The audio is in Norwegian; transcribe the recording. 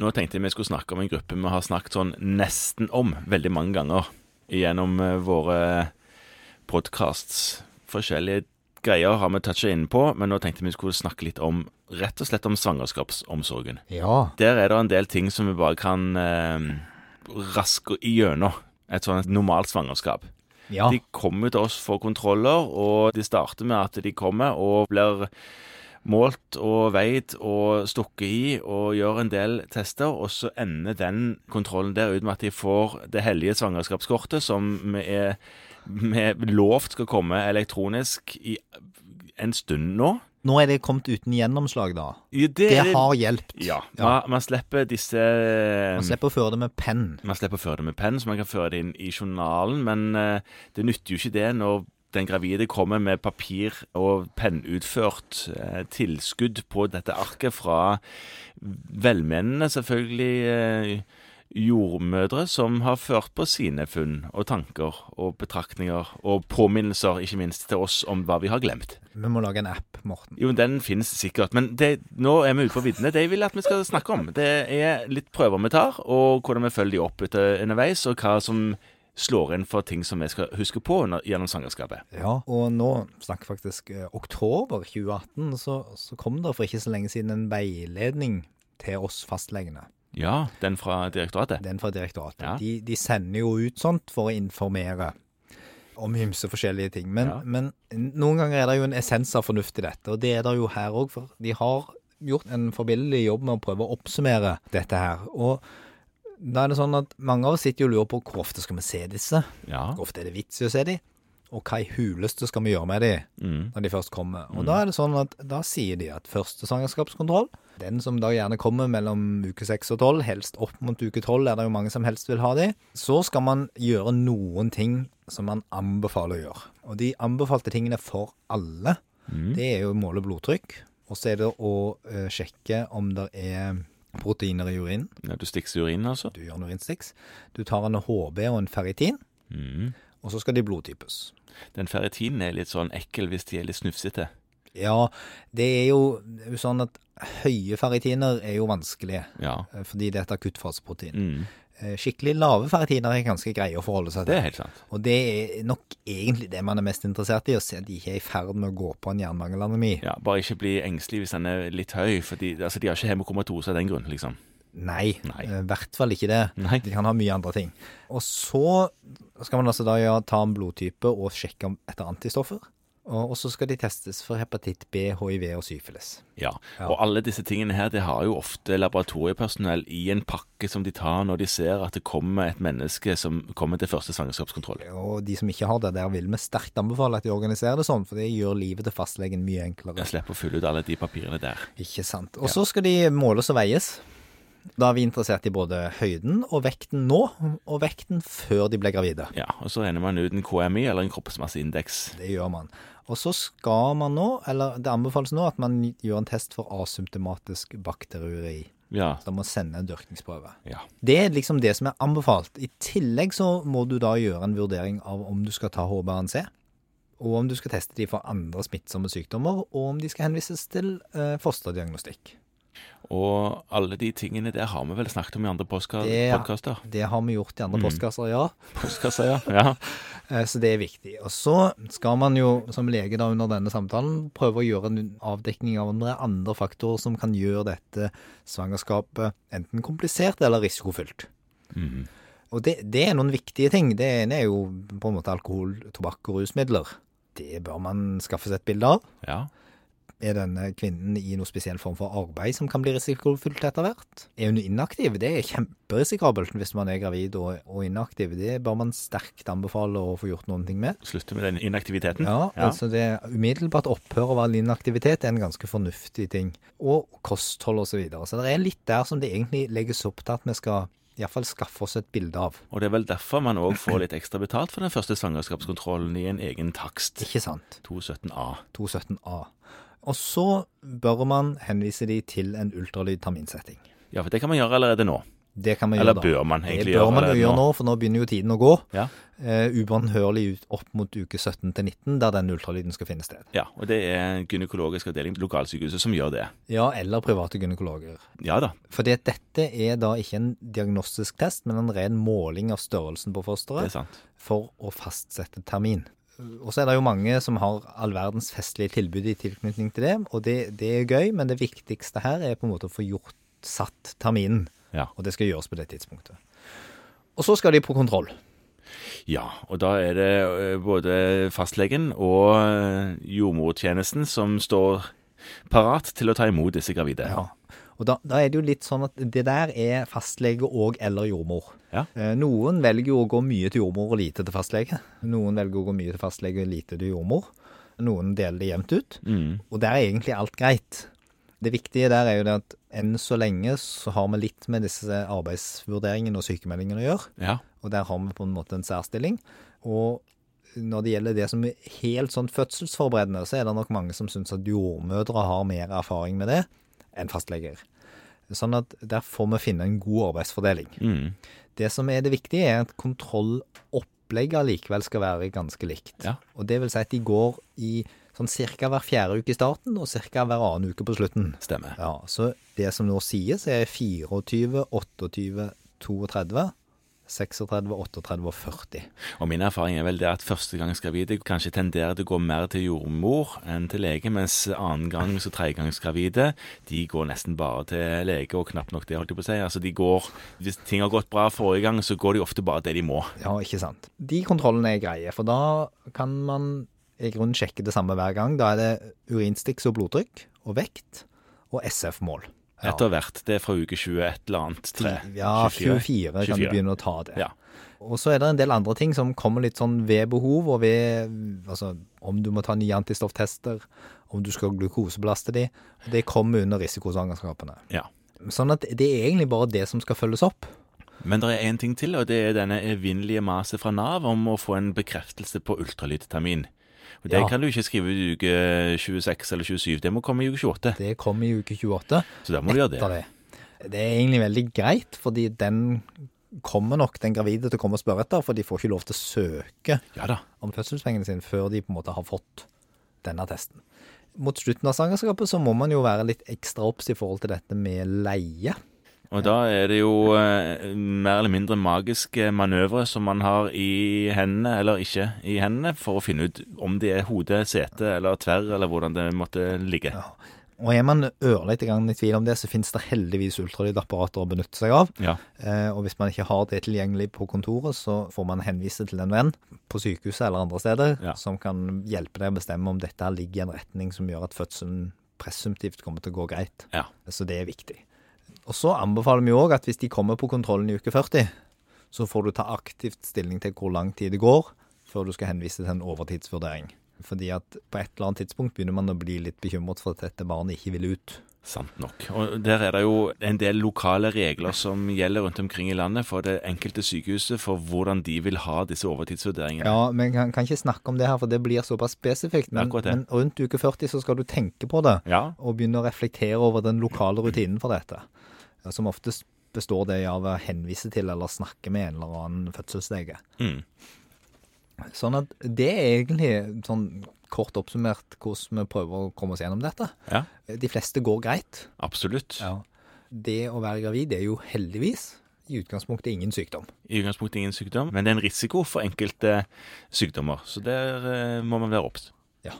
Nå tenkte jeg vi skulle snakke om en gruppe vi har snakket sånn nesten om veldig mange ganger gjennom eh, våre podcasts. Forskjellige greier har vi toucha inn på, men nå tenkte vi skulle snakke litt om rett og slett om svangerskapsomsorgen. Ja. Der er det en del ting som vi bare kan eh, raske igjennom et sånt normalt svangerskap. ja. De kommer til oss for kontroller, og de starter med at de kommer og blir målt og veid og stukket i og gjør en del tester, og så ender den kontrollen der ut med at de får det hellige svangerskapskortet, som vi er med lovt skal komme elektronisk i en stund nå. Nå er det kommet uten gjennomslag, da. Ja, Det har hjulpet. Ja. Ja. Man, man slipper disse Man slipper å føre det med penn. Man slipper å føre det med penn, så man kan føre det inn i journalen. Men eh, det nytter jo ikke det når den gravide kommer med papir og pennutført eh, tilskudd på dette arket fra velmenende, selvfølgelig, eh, jordmødre som har ført på sine funn og tanker og betraktninger og påminnelser, ikke minst til oss, om hva vi har glemt. Vi må lage en app, Morten. Jo, den finnes sikkert, men det, nå er vi ute på viddene. Det jeg vil at vi skal snakke om, det er litt prøver vi tar, og hvordan vi følger de opp underveis, og hva som slår inn for ting som vi skal huske på under, gjennom svangerskapet. Ja, og nå snakker faktisk eh, oktober 2018, så, så kom det for ikke så lenge siden en veiledning til oss fastlegene. Ja, den fra direktoratet. Den fra direktoratet. Ja. De, de sender jo ut sånt for å informere om ymse forskjellige ting. Men, Ja. men noen ganger er det jo en essens av fornuft i dette, og det er det jo her òg. For de har gjort en forbilledlig jobb med å prøve å oppsummere dette her. Og da er det sånn at mange av oss sitter og lurer på hvor ofte skal vi se disse? Ja. Hvor ofte er det vits i å se de? Og hva i huleste skal vi gjøre med de Mm. når de først kommer? Og da er det sånn at da sier de at første svangerskapskontroll, den som da gjerne kommer mellom uke 6 og 12, helst opp mot uke 12, er det jo mange som helst vil ha de, så skal man gjøre noen ting som man anbefaler å gjøre. Og de anbefalte tingene for alle, Mm. det er jo å måle blodtrykk, og så er det å eh, sjekke om det er proteiner i urinen. Ja, du stikser urinen, altså? Du gjør en urinstiks. Du tar en HB og en ferritin, Mm. og så skal de blodtypes. Den ferritinen er litt sånn ekkel hvis de er litt snufsete. Ja, det er jo sånn at høye ferritiner er jo vanskelige, Ja. eh, fordi det er et akuttfaseprotein. Mm. Eh, Skikkelig lave ferritiner er ganske greie å forholde seg til. Det er helt sant. Og det er nok egentlig det man er mest interessert i, å se at de ikke er i ferd med å gå på en jernmangelanemi. Ja, Bare ikke bli engstelig hvis den er litt høy, for de, altså, de har ikke hemokomatose av den grunn, liksom. Nei, eh, i hvert fall ikke det. Nei. De kan ha mye andre ting. Og så skal man altså da ja, ta en blodtype og sjekke om etter antistoffer. Og så skal de testes for hepatitt B, hiv og syfilis. Ja. Ja. Og alle disse tingene her, det har jo ofte laboratoriepersonell i en pakke som de tar når de ser at det kommer et menneske som kommer til første svangerskapskontroll. Og de som ikke har det, der vil vi sterkt anbefale at de organiserer det sånn, for det gjør livet til fastlegen mye enklere. Jeg slipper å fylle ut alle de papirene der. Ikke sant. Og så skal de måles og veies. Da er vi interessert i både høyden og vekten nå, og vekten før de ble gravide. Ja, Og så regner man ut en KMI, eller en kroppsmasseindeks. Det gjør man. Og så skal man nå, eller det anbefales nå, at man gjør en test for asymptomatisk bakteriuri. Ja. Så da må sende en dyrkningsprøve. ja. Det er liksom det som er anbefalt. I tillegg så må du da gjøre en vurdering av om du skal ta HbA1c, og om du skal teste de for andre smittsomme sykdommer, og om de skal henvises til eh, fosterdiagnostikk. Og alle de tingene der har vi vel snakket om i andre postkasser? Det- Det har vi gjort i andre postkasser, ja. Postkasser, ja. ja. Eh, Så det er viktig. Og så skal man jo som lege da under denne samtalen prøve å gjøre en avdekning av om det er andre faktorer som kan gjøre dette svangerskapet enten komplisert eller risikofylt. Mm. Og det, det er noen viktige ting. Det ene er jo på en måte alkohol, tobakk og rusmidler. Det bør man skaffe seg et bilde av. ja. Er denne kvinnen i noe spesiell form for arbeid som kan bli risikofylt etter hvert? Er hun inaktiv? Det er kjemperisikabelt hvis man er gravid og, og inaktiv. Det bør man sterkt anbefale å få gjort noen ting med. Slutte med den inaktiviteten. Ja, altså det umiddelbart opphør av all inaktivitet er en ganske fornuftig ting. Og kosthold og så videre. Så det er litt der som det egentlig legges opp til at vi skal iallfall skaffe oss et bilde av. Og det er vel derfor man òg får litt ekstra betalt for den første svangerskapskontrollen i en egen takst. Ikke sant? 217A. 217A. Og så bør man henvise de til en ultralydterminsetting. Ja, for det kan man gjøre allerede nå. Det kan man Eller gjøre da. bør man egentlig gjøre det bør man gjøre nå? for nå begynner jo tiden å gå. Ja. Eh, ubønnhørlig opp mot uke 17 til 19, der den ultralyden skal finne sted. Ja, og det er gynekologisk avdeling på lokalsykehuset som gjør det. Ja, eller private gynekologer. Ja da. Fordi at dette er da ikke en diagnostisk test, men en ren måling av størrelsen på fosteret. Det er sant. for å fastsette termin. Og så er det jo mange som har all verdens festlige tilbud i tilknytning til det, og det, det er gøy, men det viktigste her er på en måte å få gjort satt terminen, Ja. og det skal gjøres på det tidspunktet. Og så skal de på kontroll. Ja, og da er det eh, både fastlegen og eh, jordmortjenesten som står parat til å ta imot disse gravide. Ja. Og da, da er det jo litt sånn at det der er fastlege og eller jordmor. Ja. Eh, Noen velger jo å gå mye til jordmor og lite til fastlege. Noen velger å gå mye til fastlege og lite til jordmor. Noen deler det jevnt ut. Mm. Og der er egentlig alt greit. Det viktige der er jo det at enn så lenge så har vi litt med disse arbeidsvurderingene og sykemeldingene å gjøre. Ja. Og der har vi på en måte en særstilling. Og når det gjelder det som er helt sånn fødselsforberedende, så er det nok mange som syns at jordmødre har mer erfaring med det enn fastleger. Sånn at der får vi finne en god arbeidsfordeling. Mm. Det som er det viktige, er at kontrollopplegget likevel skal være ganske likt. Ja. Og det vil si at de går i sånn ca. hver fjerde uke i starten og ca. hver annen uke på slutten. Stemmer. Ja, Så det som nå sies, er 24, 28, 32, 36, 38 og 40. Og min erfaring er vel det at førstegangsgravide kanskje tenderer til å gå mer til jordmor enn til lege, mens annengangs- og tredjegangsgravide de går nesten bare til lege, og knapt nok det, holdt jeg på å si. Altså de går, Hvis ting har gått bra forrige gang, så går de ofte bare det de må. Ja, ikke sant. De kontrollene er greie, for da kan man i grunnen sjekke det samme hver gang. Da er det urinstiks og blodtrykk og vekt og SF-mål. Etter hvert. Det er fra uke 20 et eller annet. 3. Ja, 24, kan du begynne å ta det. Ja. Og så er det en del andre ting som kommer litt sånn ved behov, og ved altså, om du må ta nye antistofftester, om du skal glukosebelaste de. Det kommer under risikosvangerskapene. Ja. Sånn at det er egentlig bare det som skal følges opp. Men det er én ting til, og det er denne evinnelige maset fra Nav om å få en bekreftelse på ultralydtermin. Og Det Ja. kan du ikke skrive i uke 26 eller 27, det må komme i uke 28. Det kommer i uke 28. Så da må du gjøre det. det. Det er egentlig veldig greit, fordi den kommer nok den gravide til å komme og spørre etter, for de får ikke lov til å søke Ja om fødselspengene sine før de på en måte har fått denne testen. Mot slutten av svangerskapet så må man jo være litt ekstra obs i forhold til dette med leie. Og da er det jo eh, mer eller mindre magiske manøvre som man har i hendene, eller ikke i hendene, for å finne ut om det er hode, sete eller tverr, eller hvordan det måtte ligge. Og er man ørlite grann i tvil om det, så finnes det heldigvis ultralydapparater å benytte seg av. Ja. Eh, og hvis man ikke har det tilgjengelig på kontoret, så får man henvise til en venn på sykehuset eller andre steder Ja. som kan hjelpe deg å bestemme om dette ligger i en retning som gjør at fødselen presumptivt kommer til å gå greit. Ja. Så det er viktig. Og så anbefaler vi òg at hvis de kommer på kontrollen i uke 40, så får du ta aktivt stilling til hvor lang tid det går før du skal henvise til en overtidsvurdering. Fordi at på et eller annet tidspunkt begynner man å bli litt bekymret for at dette barnet ikke vil ut. Sant nok. Og der er det jo en del lokale regler som gjelder rundt omkring i landet for det enkelte sykehuset for hvordan de vil ha disse overtidsvurderingene. Ja, men kan, kan ikke snakke om det her, for det blir såpass spesifikt. Men, men rundt uke 40 så skal du tenke på det, Ja, og begynne å reflektere over den lokale rutinen for dette. Som oftest består det av å henvise til eller snakke med en eller annen fødselslege. mm. Sånn at det er egentlig sånn kort oppsummert hvordan vi prøver å komme oss gjennom dette. ja De fleste går greit. absolutt. Det å være gravid er jo heldigvis i utgangspunktet ingen sykdom. I utgangspunktet ingen sykdom, men det er en risiko for enkelte sykdommer. Så der eh, må man være obs. Ja.